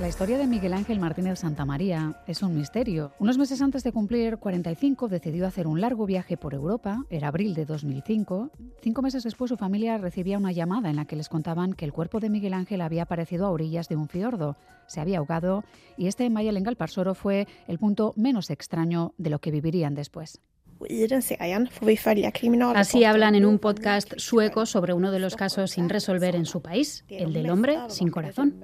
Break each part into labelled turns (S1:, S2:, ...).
S1: La historia de Miguel Ángel Martínez Santamaría es un misterio. Unos meses antes de cumplir 45 decidió hacer un largo viaje por Europa, era abril de 2005. Cinco meses después su familia recibía una llamada en la que les contaban que el cuerpo de Miguel Ángel había aparecido a orillas de un fiordo, se había ahogado y este en Parsoro fue el punto menos extraño de lo que vivirían después.
S2: Así hablan en un podcast sueco sobre uno de los casos sin resolver en su país, el del hombre sin corazón.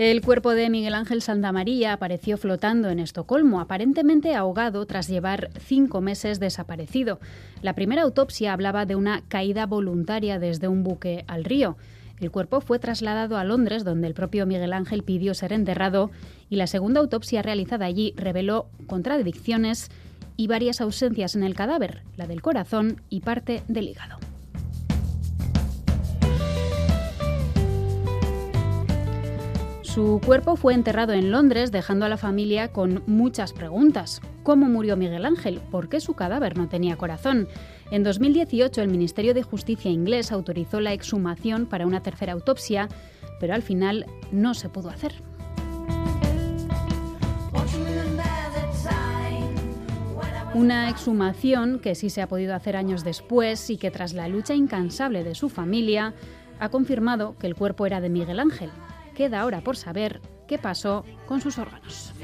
S2: El cuerpo de Miguel Ángel Santamaría apareció flotando en Estocolmo, aparentemente ahogado tras llevar cinco meses desaparecido. La primera autopsia hablaba de una caída voluntaria desde un buque al río. El cuerpo fue trasladado a Londres, donde el propio Miguel Ángel pidió ser enterrado, y la segunda autopsia realizada allí reveló contradicciones y varias ausencias en el cadáver, la del corazón y parte del hígado. Su cuerpo fue enterrado en Londres, dejando a la familia con muchas preguntas. ¿Cómo murió Miguel Ángel? ¿Por qué su cadáver no tenía corazón? En 2018 el Ministerio de Justicia inglés autorizó la exhumación para una tercera autopsia, pero al final no se pudo hacer. Una exhumación que sí se ha podido hacer años después y que tras la lucha incansable de su familia ha confirmado que el cuerpo era de Miguel Ángel, Queda ahora por saber qué pasó con sus órganos.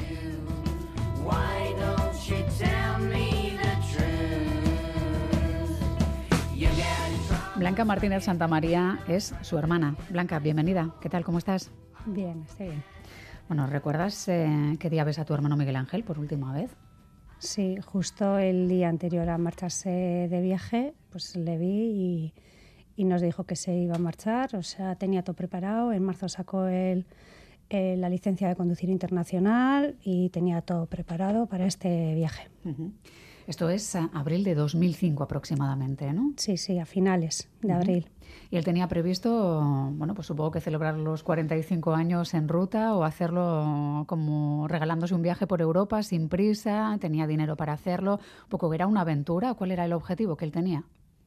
S1: Blanca Martínez Santamaría es su hermana. Blanca, bienvenida. ¿Qué tal? ¿Cómo estás?
S3: Bien, estoy bien.
S1: Bueno, ¿recuerdas eh, qué día ves a tu hermano Miguel Ángel por última vez?
S3: Sí, justo el día anterior a marcharse de viaje, pues le vi y y nos dijo que se iba a marchar, o sea, tenía todo preparado. En marzo sacó el, la licencia de conducir internacional y tenía todo preparado para este viaje.
S1: Esto es abril de 2005 aproximadamente, ¿no?
S3: Sí, sí, a finales de abril.
S1: Y él tenía previsto, bueno, pues supongo que celebrar los 45 años en ruta o hacerlo como regalándose un viaje por Europa sin prisa, tenía dinero para hacerlo, un poco era una aventura, ¿cuál era el objetivo que él tenía?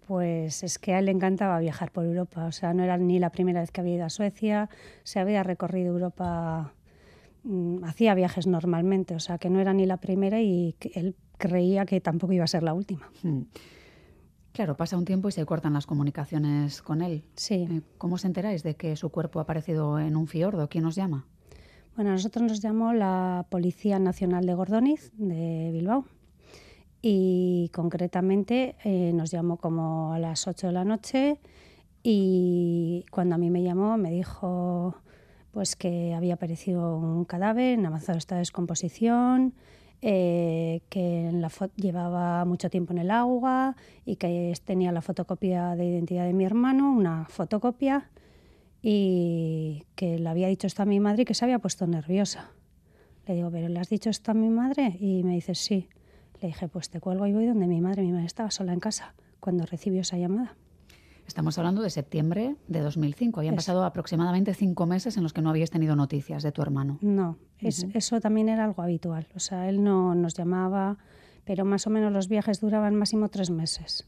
S3: pues es que a él le encantaba viajar por Europa. O sea, no era ni la primera vez que había ido a Suecia, se había recorrido Europa, mm, hacía viajes normalmente, o sea, que no era ni la primera y él creía que tampoco iba a ser la última. Hmm.
S1: Claro, pasa un tiempo y se cortan las comunicaciones con él.
S3: Sí.
S1: Eh, ¿Cómo os enteráis de que su cuerpo ha aparecido en un fiordo? ¿Quién os llama?
S3: Bueno, a nosotros nos llamó la Policía Nacional de Gordoniz, de Bilbao y concretamente eh, nos llamó como a las 8 de la noche y cuando a mí me llamó me dijo pues que había aparecido un cadáver en avanzado estado de descomposición, eh, que la llevaba mucho tiempo en el agua y que tenía la fotocopia de identidad de mi hermano, una fotocopia, y que le había dicho esto a mi madre y que se había puesto nerviosa. Le digo, ¿pero le has dicho esto a mi madre? Y me dice, sí. Le dije, pues te cuelgo y voy donde mi madre. Mi madre estaba sola en casa cuando recibió esa llamada.
S1: Estamos hablando de septiembre de 2005. Habían pasado aproximadamente cinco meses en los que no habías tenido noticias de tu hermano.
S3: No, eso también era algo habitual. O sea, él no nos llamaba, pero más o menos los viajes duraban máximo tres meses.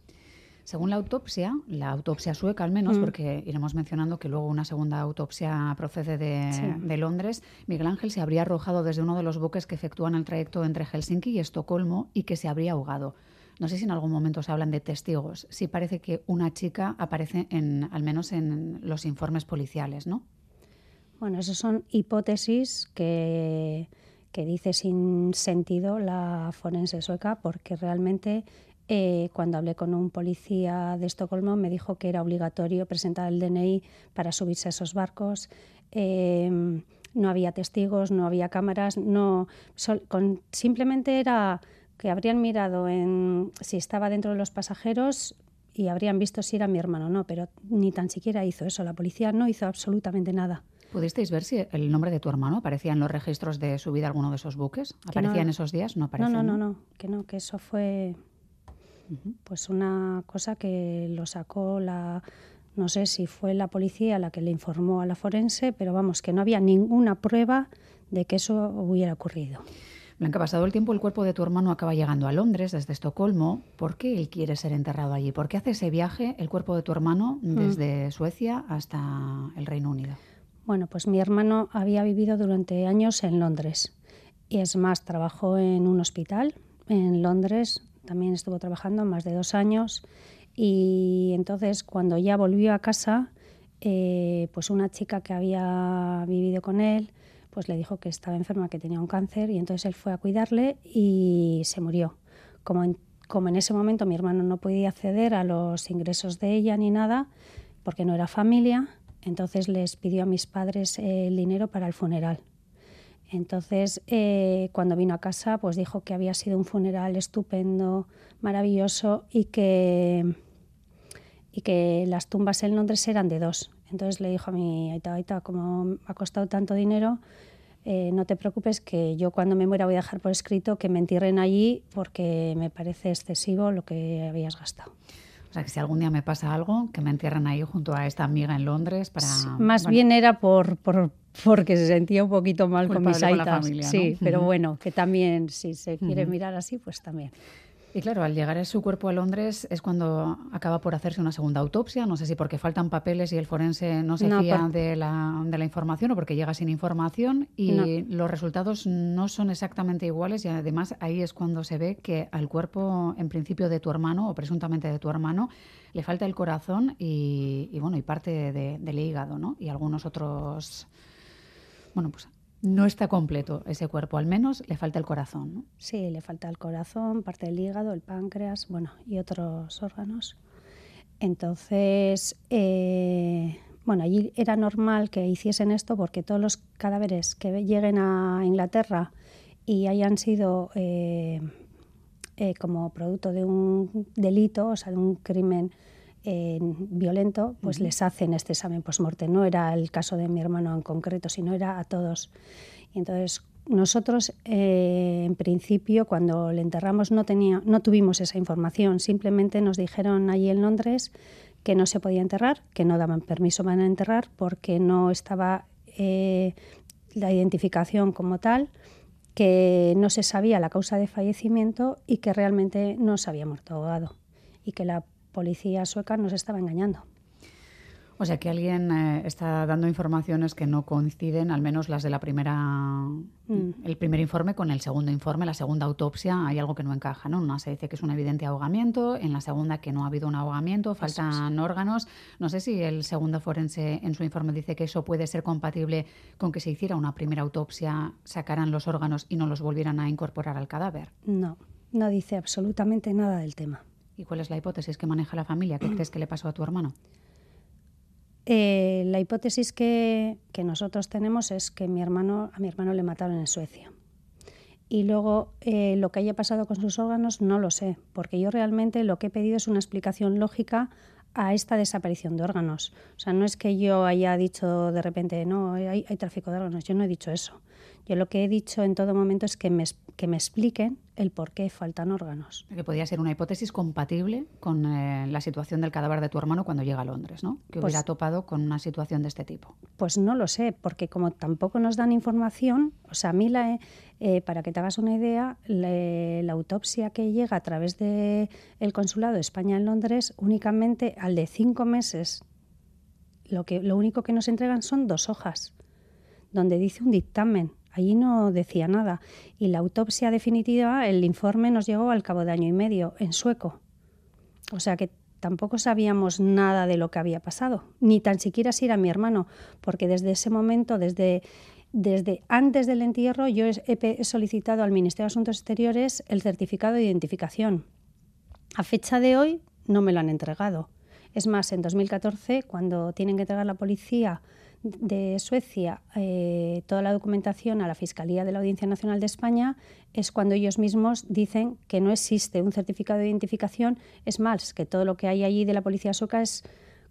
S1: Según la autopsia, la autopsia sueca al menos, mm. porque iremos mencionando que luego una segunda autopsia procede de, Londres, Miguel Ángel se habría arrojado desde uno de los buques que efectúan el trayecto entre Helsinki y Estocolmo y que se habría ahogado. No sé si en algún momento se hablan de testigos. Sí parece que una chica aparece en, al menos en los informes policiales, ¿no?
S3: Bueno, esas son hipótesis que, que dice sin sentido la forense sueca, porque realmente eh, cuando hablé con un policía de Estocolmo me dijo que era obligatorio presentar el DNI para subirse a esos barcos. Em, no había testigos, no había cámaras, no, simplemente era que habrían mirado en, si estaba dentro de los pasajeros y habrían visto si era mi hermano o no, pero ni tan siquiera hizo eso. La policía no hizo absolutamente nada.
S1: ¿Pudisteis ver si el nombre de tu hermano aparecía en los registros de su vida alguno de esos buques? ¿Aparecía en esos días? No aparecía.
S3: No, no, no, no, que no, que eso fue pues una cosa que lo sacó la no sé si fue la policía la que le informó a la forense, pero vamos, que no había ninguna prueba de que eso hubiera ocurrido.
S1: Blanca, pasado el tiempo, el cuerpo de tu hermano acaba llegando a Londres desde Estocolmo. ¿Por qué él quiere ser enterrado allí? ¿Por qué hace ese viaje el cuerpo de tu hermano mm. desde Suecia hasta el Reino Unido?
S3: Bueno, pues mi hermano había vivido durante años en Londres. Y es más, trabajó en un hospital en Londres, también estuvo trabajando más de dos años. Y entonces, cuando ya volvió a casa, eh, pues una chica que había vivido con él pues le dijo que estaba enferma, que tenía un cáncer y entonces él fue a cuidarle y se murió. Como en, ese momento mi hermano no podía acceder a los ingresos de ella ni nada, porque no era familia, entonces les pidió a mis padres el dinero para el funeral. Entonces, eh, cuando vino a casa, pues dijo que había sido un funeral estupendo, maravilloso y que, y que las tumbas en Londres eran de dos. Entonces le dijo a mi Aita, Aita, como ha costado tanto dinero, eh, no te preocupes que yo cuando me muera voy a dejar por escrito que me entierren allí porque me parece excesivo lo que habías gastado.
S1: O sea, que si algún día me pasa algo, que me entierren ahí junto a esta amiga en Londres para...
S3: más bien era por, por, porque se sentía un poquito mal con mis aitas. Sí, pero bueno, que también si se quiere mirar así, pues también.
S1: Y claro, al llegar su cuerpo a Londres es cuando acaba por hacerse una segunda autopsia. No sé si porque faltan papeles y el forense no se fía de, la, de, la, información o porque llega sin información y los resultados no son exactamente iguales y además ahí es cuando se ve que al cuerpo, en principio, de tu hermano o presuntamente de tu hermano, le falta el corazón y, bueno, y parte del hígado, ¿no? Y algunos otros, bueno, pues no está completo ese cuerpo, al menos le falta el corazón. ¿no?
S3: Sí, le falta el corazón, parte del hígado, el páncreas, bueno, y otros órganos. Entonces, eh, bueno, allí era normal que hiciesen esto porque todos los cadáveres que lleguen a Inglaterra y hayan sido eh, eh, como producto de un delito, o sea, de un crimen violento, pues les hacen este examen post-mortem. No era el caso de mi hermano en concreto, sino era a todos. Y entonces nosotros, eh, en principio, cuando le enterramos no, tenía, no tuvimos esa información. Simplemente nos dijeron allí en Londres que no se podía enterrar, que no daban permiso para enterrar porque no estaba eh, la identificación como tal, que no se sabía la causa de fallecimiento y que realmente no se había muerto ahogado y que la policía sueca nos estaba engañando.
S1: O sea que alguien eh, está dando informaciones que no coinciden, al menos las de la primera, mm. el primer informe con el segundo informe, la segunda autopsia, hay algo que no encaja, ¿no? Una se dice que es un evidente ahogamiento, en la segunda que no ha habido un ahogamiento, faltan órganos. No sé si el segundo forense en su informe dice que eso puede ser compatible con que se hiciera una primera autopsia, sacaran los órganos y no los volvieran a incorporar al cadáver.
S3: No, no dice absolutamente nada del tema.
S1: ¿Y cuál es la hipótesis que maneja la familia? ¿Qué crees que le pasó a tu hermano?
S3: Eh, la hipótesis que, nosotros tenemos es que mi hermano, a mi hermano le mataron en Suecia. Y luego eh, lo que haya pasado con sus órganos no lo sé, porque yo realmente lo que he pedido es una explicación lógica a esta desaparición de órganos. O sea, no es que yo haya dicho de repente, no, hay, hay tráfico de órganos, yo no he dicho eso. Yo lo que he dicho en todo momento es que me, que me expliquen el por qué faltan órganos.
S1: Que podría ser una hipótesis compatible con eh, la situación del cadáver de tu hermano cuando llega a Londres, ¿no? Que hubiera pues topado con una situación de este tipo.
S3: Pues no lo sé, porque como tampoco nos dan información, o sea, a mí, la, eh, para que te hagas una idea, la, autopsia que llega a través del el Consulado de España en Londres, únicamente al de cinco meses, lo, que, lo único que nos entregan son dos hojas, donde dice un dictamen Allí no decía nada. Y la autopsia definitiva, el informe nos llegó al cabo de año y medio, en sueco. O sea que tampoco sabíamos nada de lo que había pasado, ni tan siquiera si era mi hermano, porque desde ese momento, desde, desde antes del entierro, yo he solicitado al Ministerio de Asuntos Exteriores el certificado de identificación. A fecha de hoy no me lo han entregado. Es más, en 2014, cuando tienen que entregar la policía de Suecia eh, toda la documentación a la Fiscalía de la Audiencia Nacional de España es cuando ellos mismos dicen que no existe un certificado de identificación. Es más, que todo lo que hay allí de la policía sueca es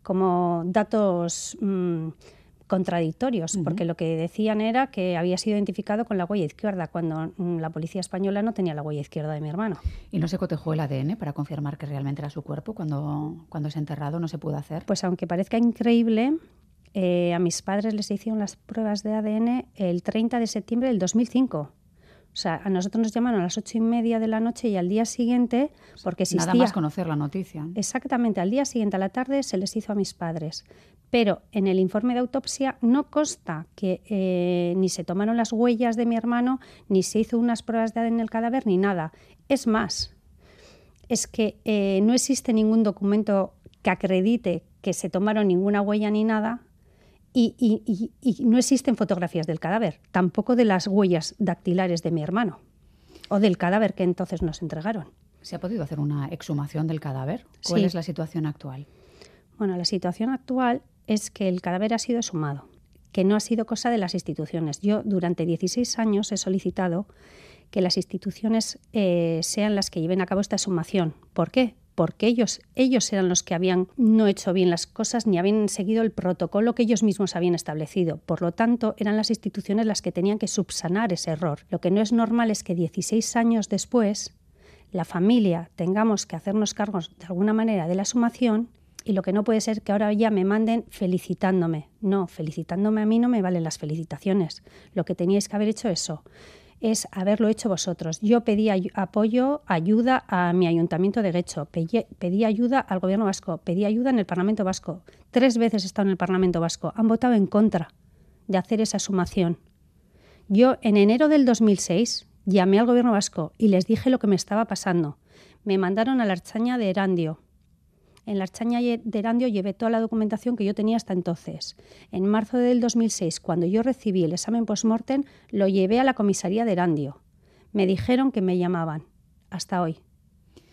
S3: como datos mm, contradictorios, porque lo que decían era que había sido identificado con la huella izquierda, cuando mm, la policía española no tenía la huella izquierda de mi hermano.
S1: ¿Y no se cotejó el ADN para confirmar que realmente era su cuerpo cuando, cuando es enterrado? ¿No se pudo hacer?
S3: Pues aunque parezca increíble, eh, a mis padres les hicieron las pruebas de ADN el 30 de septiembre del 2005. O sea, a nosotros nos llamaron a las ocho y media de la noche y al día siguiente, porque existía...
S1: Nada más conocer la noticia.
S3: Exactamente, al día siguiente a la tarde se les hizo a mis padres. Pero en el informe de autopsia no consta que eh, ni se tomaron las huellas de mi hermano, ni se hizo unas pruebas de ADN en el cadáver, ni nada. Es más, es que eh, no existe ningún documento que acredite que se tomaron ninguna huella ni nada, y, no existen fotografías del cadáver, tampoco de las huellas dactilares de mi hermano o del cadáver que entonces nos entregaron.
S1: ¿Se ha podido hacer una exhumación del cadáver? ¿Cuál es la situación actual?
S3: Bueno, la situación actual es que el cadáver ha sido exhumado, que no ha sido cosa de las instituciones. Yo durante 16 años he solicitado que las instituciones eh, sean las que lleven a cabo esta exhumación. ¿Por qué? Porque ellos, ellos eran los que habían no hecho bien las cosas ni habían seguido el protocolo que ellos mismos habían establecido. Por lo tanto, eran las instituciones las que tenían que subsanar ese error. Lo que no es normal es que 16 años después la familia tengamos que hacernos cargos de alguna manera de la sumación y lo que no puede ser que ahora ya me manden felicitándome. No, felicitándome a mí no me valen las felicitaciones. Lo que teníais que haber hecho eso es haberlo hecho vosotros. Yo pedí apoyo, ayuda a mi ayuntamiento de Guecho, pedí, ayuda al gobierno vasco, pedí ayuda en el Parlamento vasco. Tres veces he estado en el Parlamento vasco. Han votado en contra de hacer esa sumación. Yo en enero del 2006 llamé al gobierno vasco y les dije lo que me estaba pasando. Me mandaron a la archaña de Erandio en la Archaña de Erandio llevé toda la documentación que yo tenía hasta entonces. En marzo del 2006, cuando yo recibí el examen post-mortem, lo llevé a la comisaría de Erandio. Me dijeron que me llamaban. Hasta hoy.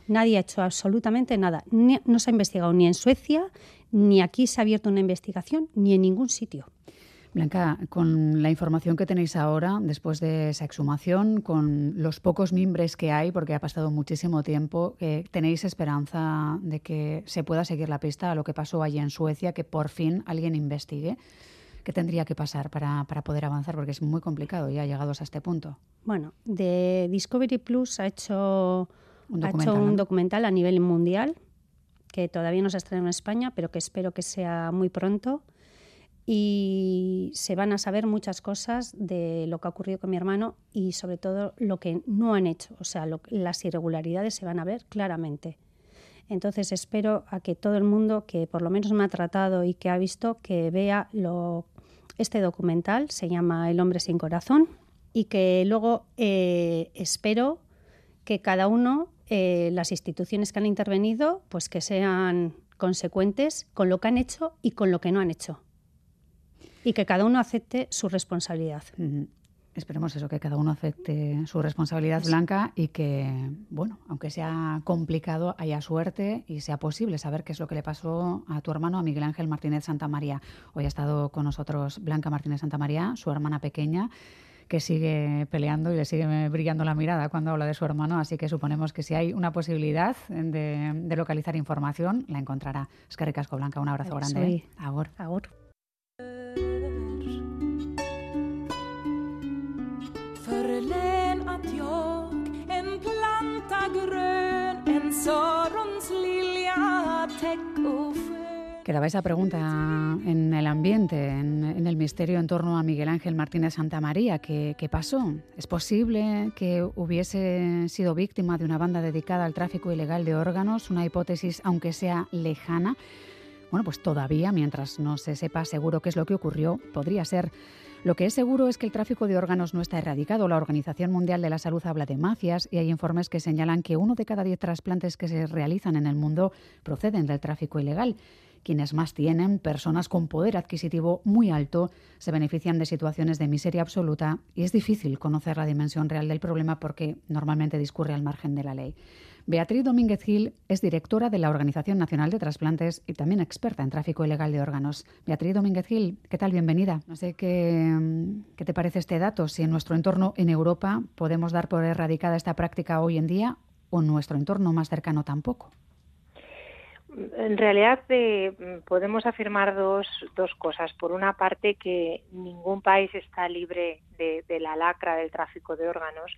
S3: Nadie ha hecho absolutamente nada. no se ha investigado ni en Suecia, ni aquí se ha abierto una investigación, ni en ningún sitio.
S1: Blanca, con la información que tenéis ahora, después de esa exhumación, con los pocos mimbres que hay, porque ha pasado muchísimo tiempo, eh, ¿tenéis esperanza de que se pueda seguir la pista a lo que pasó allí en Suecia, que por fin alguien investigue? ¿Qué tendría que pasar para, poder avanzar? Porque es muy complicado ya llegados a este punto.
S3: Bueno, de Discovery Plus ha hecho un documental, ha hecho un documental a nivel mundial, que todavía no se ha estrenado en España, pero que espero que sea muy pronto y se van a saber muchas cosas de lo que ha ocurrido con mi hermano y sobre todo lo que no han hecho, o sea, las irregularidades se van a ver claramente. Entonces espero a que todo el mundo que por lo menos me ha tratado y que ha visto que vea este documental, se llama El hombre sin corazón, y que luego eh, espero que cada uno, eh, las instituciones que han intervenido, pues que sean consecuentes con lo que han hecho y con lo que no han hecho y que cada uno acepte su responsabilidad.
S1: Esperemos eso, que cada uno acepte su responsabilidad blanca y que, bueno, aunque sea complicado, haya suerte y sea posible saber qué es lo que le pasó a tu hermano, a Miguel Ángel Martínez Santa María. Hoy ha estado con nosotros Blanca Martínez Santa María, su hermana pequeña que sigue peleando y le sigue brillando la mirada cuando habla de su hermano, así que suponemos que si hay una posibilidad de, localizar información, la encontrará. Es que ricasco, Blanca, un abrazo grande. ¿eh?
S3: Agur. Agur.
S1: Quedaba esa pregunta en el ambiente, en, el misterio en torno a Miguel Ángel Martínez Santa María. ¿Qué, ¿Qué, pasó? ¿Es posible que hubiese sido víctima de una banda dedicada al tráfico ilegal de órganos? Una hipótesis, aunque sea lejana. Bueno, pues todavía, mientras no se sepa seguro qué es lo que ocurrió, podría ser lo que es seguro es que el tráfico de órganos no está erradicado. La Organización Mundial de la Salud habla de mafias y hay informes que señalan que uno de cada diez trasplantes que se realizan en el mundo proceden del tráfico ilegal. Quienes más tienen, personas con poder adquisitivo muy alto, se benefician de situaciones de miseria absoluta y es difícil conocer la dimensión real del problema porque normalmente discurre al margen de la ley. Beatriz Domínguez Gil es directora de la Organización Nacional de Trasplantes y también experta en tráfico ilegal de órganos. Beatriz Domínguez Gil, ¿qué tal? Bienvenida. No sé qué, te parece este dato, si en nuestro entorno en Europa podemos dar por erradicada esta práctica hoy en día o en nuestro entorno más cercano tampoco.
S4: En realidad eh, podemos afirmar dos, dos cosas. Por una parte, que ningún país está libre de la lacra del tráfico de órganos,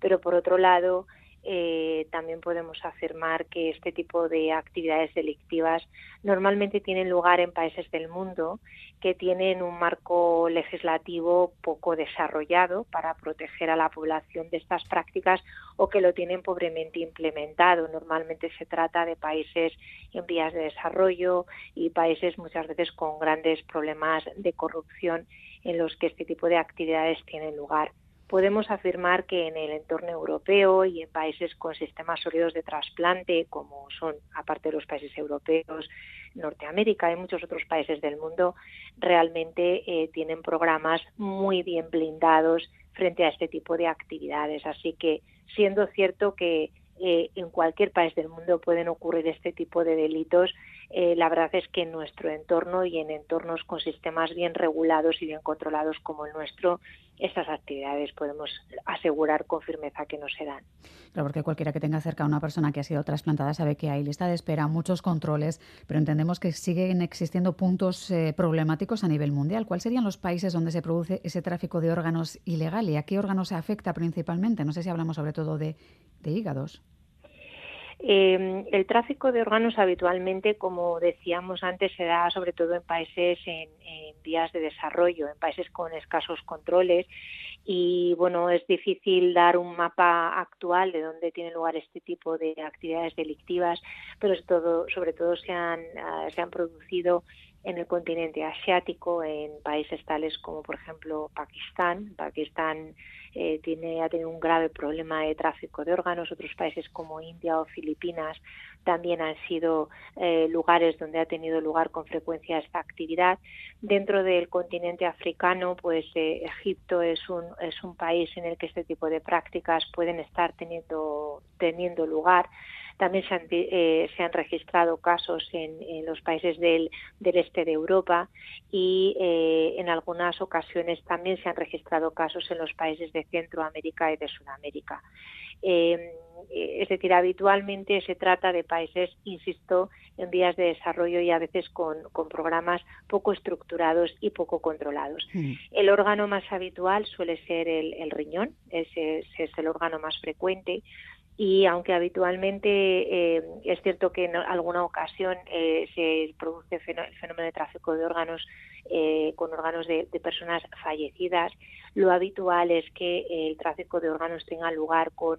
S4: pero por otro lado, eh, también podemos afirmar que este tipo de actividades delictivas normalmente tienen lugar en países del mundo que tienen un marco legislativo poco desarrollado para proteger a la población de estas prácticas o que lo tienen pobremente implementado. Normalmente se trata de países en vías de desarrollo y países muchas veces con grandes problemas de corrupción en los que este tipo de actividades tienen lugar podemos afirmar que en el entorno europeo y en países con sistemas sólidos de trasplante, como son, aparte de los países europeos, Norteamérica y muchos otros países del mundo, realmente eh, tienen programas muy bien blindados frente a este tipo de actividades. Así que, siendo cierto que eh, en cualquier país del mundo pueden ocurrir este tipo de delitos, eh, la verdad es que en nuestro entorno y en entornos con sistemas bien regulados y bien controlados como el nuestro, esas actividades podemos asegurar con firmeza que no se dan.
S1: Claro, porque cualquiera que tenga cerca a una persona que ha sido trasplantada sabe que hay lista de espera, muchos controles, pero entendemos que siguen existiendo puntos eh, problemáticos a nivel mundial. ¿Cuáles serían los países donde se produce ese tráfico de órganos ilegal y a qué órganos se afecta principalmente? No sé si hablamos sobre todo de hígados.
S4: Eh, el tráfico de órganos habitualmente, como decíamos antes, se da sobre todo en países en, vías de desarrollo, en países con escasos controles. Y bueno, es difícil dar un mapa actual de dónde tiene lugar este tipo de actividades delictivas, pero sobre todo, ah, se han producido en el continente asiático, en países tales como por ejemplo Pakistán. Pakistán eh, tiene, ha tenido un grave problema de tráfico de órganos. Otros países como India o Filipinas también han sido eh, lugares donde ha tenido lugar con frecuencia esta actividad. Dentro del continente africano, pues eh, Egipto es un, es un país en el que este tipo de prácticas pueden estar teniendo, teniendo lugar. También se han, eh, se han registrado casos en, los países del, del, este de Europa y eh, en algunas ocasiones también se han registrado casos en los países de Centroamérica y de Sudamérica. Em, eh, es decir, habitualmente se trata de países, insisto, en vías de desarrollo y a veces con, con programas poco estructurados y poco controlados. Mm. El órgano más habitual suele ser el, el riñón, ese, ese, es el órgano más frecuente y aunque habitualmente eh, es cierto que en alguna ocasión eh, se produce el fenómeno de tráfico de órganos eh, con órganos de, personas fallecidas, lo habitual es que el tráfico de órganos tenga lugar con,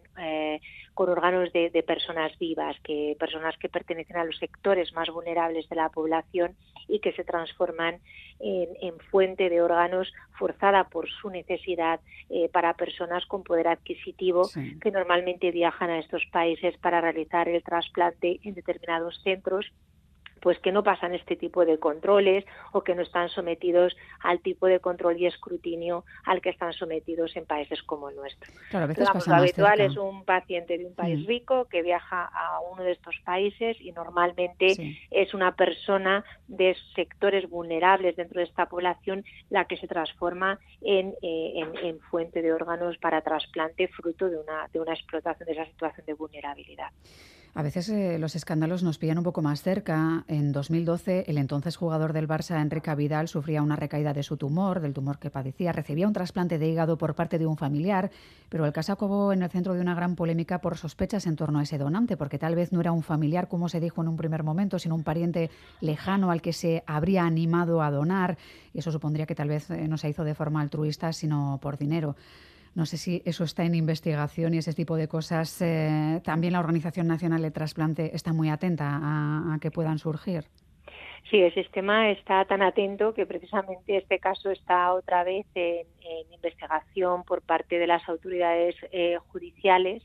S4: con órganos de, personas vivas, que personas que pertenecen a los sectores más vulnerables de la población y que se transforman en, fuente de órganos forzada por su necesidad para personas con poder adquisitivo que normalmente viajan a estos países para realizar el trasplante en determinados centros pues que no pasan este tipo de controles o que no están sometidos al tipo de control y escrutinio al que están sometidos en países como el nuestro.
S1: Claro, a veces
S4: lo habitual es un paciente de un país mm. rico que viaja a uno de estos países y normalmente es una persona de sectores vulnerables dentro de esta población la que se transforma en, eh, en, en fuente de órganos para trasplante fruto de una, de una explotación de esa situación de vulnerabilidad.
S1: A veces eh, los escándalos nos pillan un poco más cerca. En 2012, el entonces jugador del Barça, Enrique Vidal, sufría una recaída de su tumor, del tumor que padecía. Recibía un trasplante de hígado por parte de un familiar, pero el caso acabó en el centro de una gran polémica por sospechas en torno a ese donante, porque tal vez no era un familiar, como se dijo en un primer momento, sino un pariente lejano al que se habría animado a donar. Y eso supondría que tal vez eh, no se hizo de forma altruista, sino por dinero. No sé si eso está en investigación y ese tipo de cosas. Eh, también la Organización Nacional de Trasplante está muy atenta a, que puedan surgir.
S4: Sí, el sistema está tan atento que precisamente este caso está otra vez en, investigación por parte de las autoridades eh, judiciales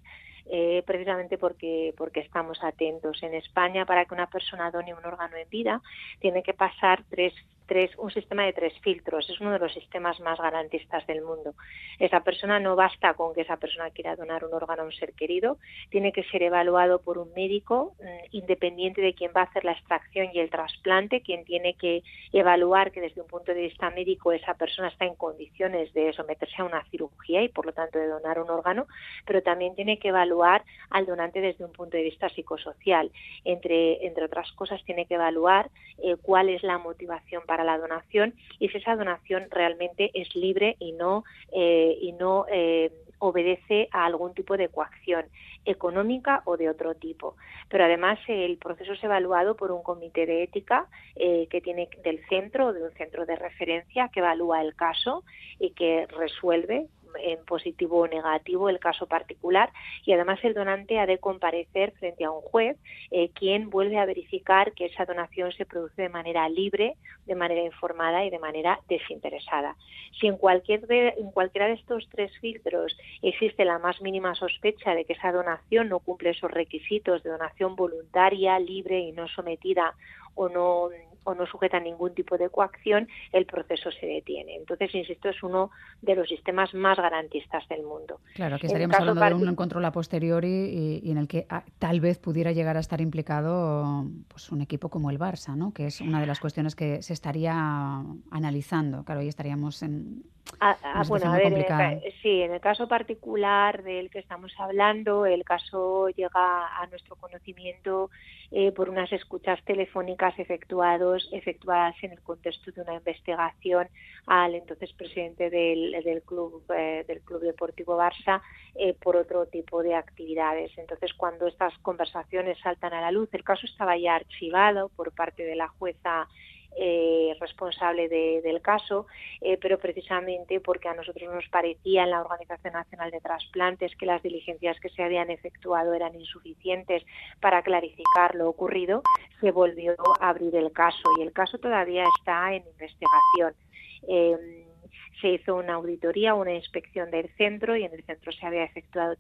S4: eh, precisamente porque, porque estamos atentos. En España, para que una persona done un órgano en vida, tiene que pasar tres tres, un sistema de tres filtros. Es uno de los sistemas más garantistas del mundo. Esa persona no basta con que esa persona quiera donar un órgano a un ser querido, tiene que ser evaluado por un médico mm, independiente de quién va a hacer la extracción y el trasplante, quien tiene que evaluar que desde un punto de vista médico esa persona está en condiciones de someterse a una cirugía y por lo tanto de donar un órgano, pero también tiene que evaluar al donante desde un punto de vista psicosocial. Entre, entre otras cosas, tiene que evaluar eh, cuál es la motivación para la donación y si esa donación realmente es libre y no, eh, y no eh, obedece a algún tipo de coacción económica o de otro tipo. Pero además el proceso es evaluado por un comité de ética que tiene del centro de un centro de referencia que evalúa el caso y que resuelve en positivo o negativo el caso particular y además el donante ha de comparecer frente a un juez eh, quien vuelve a verificar que esa donación se produce de manera libre, de manera informada y de manera desinteresada. Si en, cualquier en cualquiera de estos tres filtros existe la más mínima sospecha de que esa donación no cumple esos requisitos de donación voluntaria, libre y no sometida o no o no sujeta a ningún tipo de coacción, el proceso se detiene. Entonces, insisto, es uno de los sistemas más garantistas del mundo.
S1: Claro, que estaríamos hablando de un control a posteriori y, en el que ah, tal vez pudiera llegar a estar implicado pues, un equipo como el Barça, ¿no? que es una de las cuestiones que se estaría analizando. Claro, ahí estaríamos en,
S4: Ah, ah bueno, a ver, sí, en el caso particular del que estamos hablando, el caso llega a nuestro conocimiento eh, por unas escuchas telefónicas efectuadas en el contexto de una investigación al entonces presidente del, del club eh, del club deportivo Barça eh, por otro tipo de actividades. Entonces, cuando estas conversaciones saltan a la luz, el caso estaba ya archivado por parte de la jueza eh, responsable del caso, eh, pero precisamente porque a nosotros nos parecía en la Organización Nacional de Trasplantes que las diligencias que se habían efectuado eran insuficientes para clarificar lo ocurrido, se volvió a abrir el caso y el caso todavía está en investigación. Eh, se hizo una auditoría, una inspección del centro y en el centro se había efectuado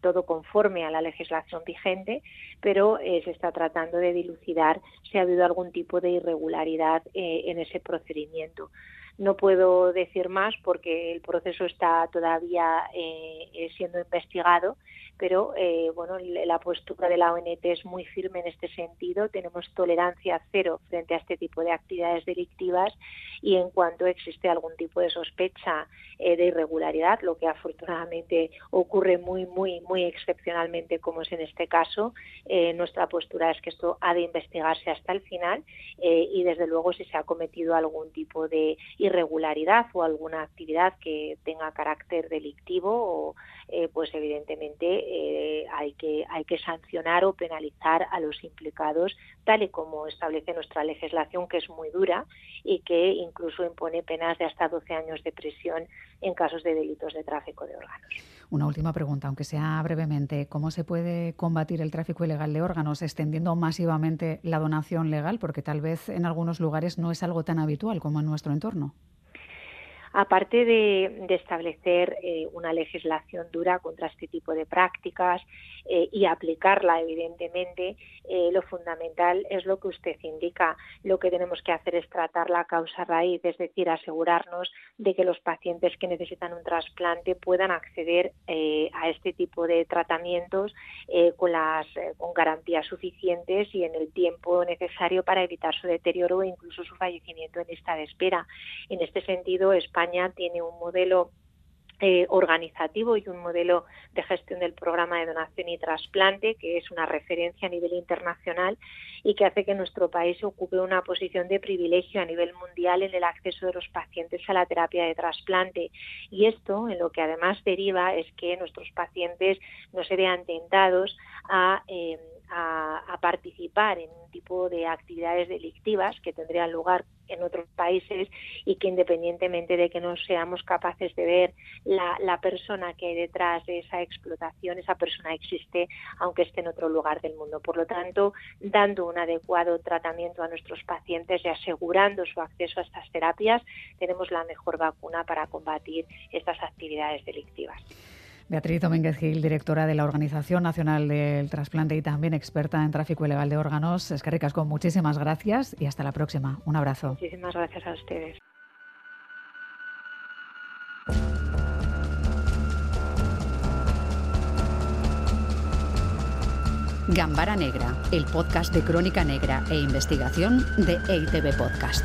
S4: todo, conforme a la legislación vigente, pero eh, se está tratando de dilucidar si ha habido algún tipo de irregularidad eh, en ese procedimiento. No puedo decir más porque el proceso está todavía eh, siendo investigado pero eh, bueno, la postura de la ONT es muy firme en este sentido. Tenemos tolerancia cero frente a este tipo de actividades delictivas y en cuanto existe algún tipo de sospecha eh, de irregularidad, lo que afortunadamente ocurre muy, muy, muy excepcionalmente, como es en este caso, eh, nuestra postura es que esto ha de investigarse hasta el final y desde luego si se ha cometido algún tipo de irregularidad o alguna actividad que tenga carácter delictivo o eh, pues evidentemente eh, hay, que, hay que sancionar o penalizar a los implicados tal y como establece nuestra legislación, que es muy dura y que incluso impone penas de hasta 12 años de prisión en casos de delitos de tráfico de órganos.
S1: Una última pregunta, aunque sea brevemente. ¿Cómo se puede combatir el tráfico ilegal de órganos extendiendo masivamente la donación legal? Porque tal vez en algunos lugares no es algo tan habitual como en nuestro entorno
S4: aparte de, establecer eh, una legislación dura contra este tipo de prácticas eh, y aplicarla, evidentemente, eh, lo fundamental es lo que usted indica. Lo que tenemos que hacer es tratar la causa raíz, es decir, asegurarnos de que los pacientes que necesitan un trasplante puedan acceder a este tipo de tratamientos con, las, garantías suficientes y en el tiempo necesario para evitar su deterioro o incluso su fallecimiento en lista de espera. En este sentido, España España tiene un modelo eh, organizativo y un modelo de gestión del programa de donación y trasplante que es una referencia a nivel internacional y que hace que nuestro país ocupe una posición de privilegio a nivel mundial en el acceso de los pacientes a la terapia de trasplante. Y esto en lo que además deriva es que nuestros pacientes no se vean tentados a eh, a, participar en un tipo de actividades delictivas que tendrían lugar en otros países y que independientemente de que no seamos capaces de ver la, la, persona que hay detrás de esa explotación, esa persona existe aunque esté en otro lugar del mundo. Por lo tanto, dando un adecuado tratamiento a nuestros pacientes y asegurando su acceso a estas terapias, tenemos la mejor vacuna para combatir estas actividades delictivas.
S1: Beatriz Domínguez Gil, directora de la Organización Nacional del Trasplante y también experta en tráfico ilegal de órganos. Es que ricasco, muchísimas gracias y hasta la próxima. Un abrazo.
S4: Muchísimas gracias a ustedes.
S5: Gambara Negra, el podcast de crónica negra e investigación de EITB Podcast.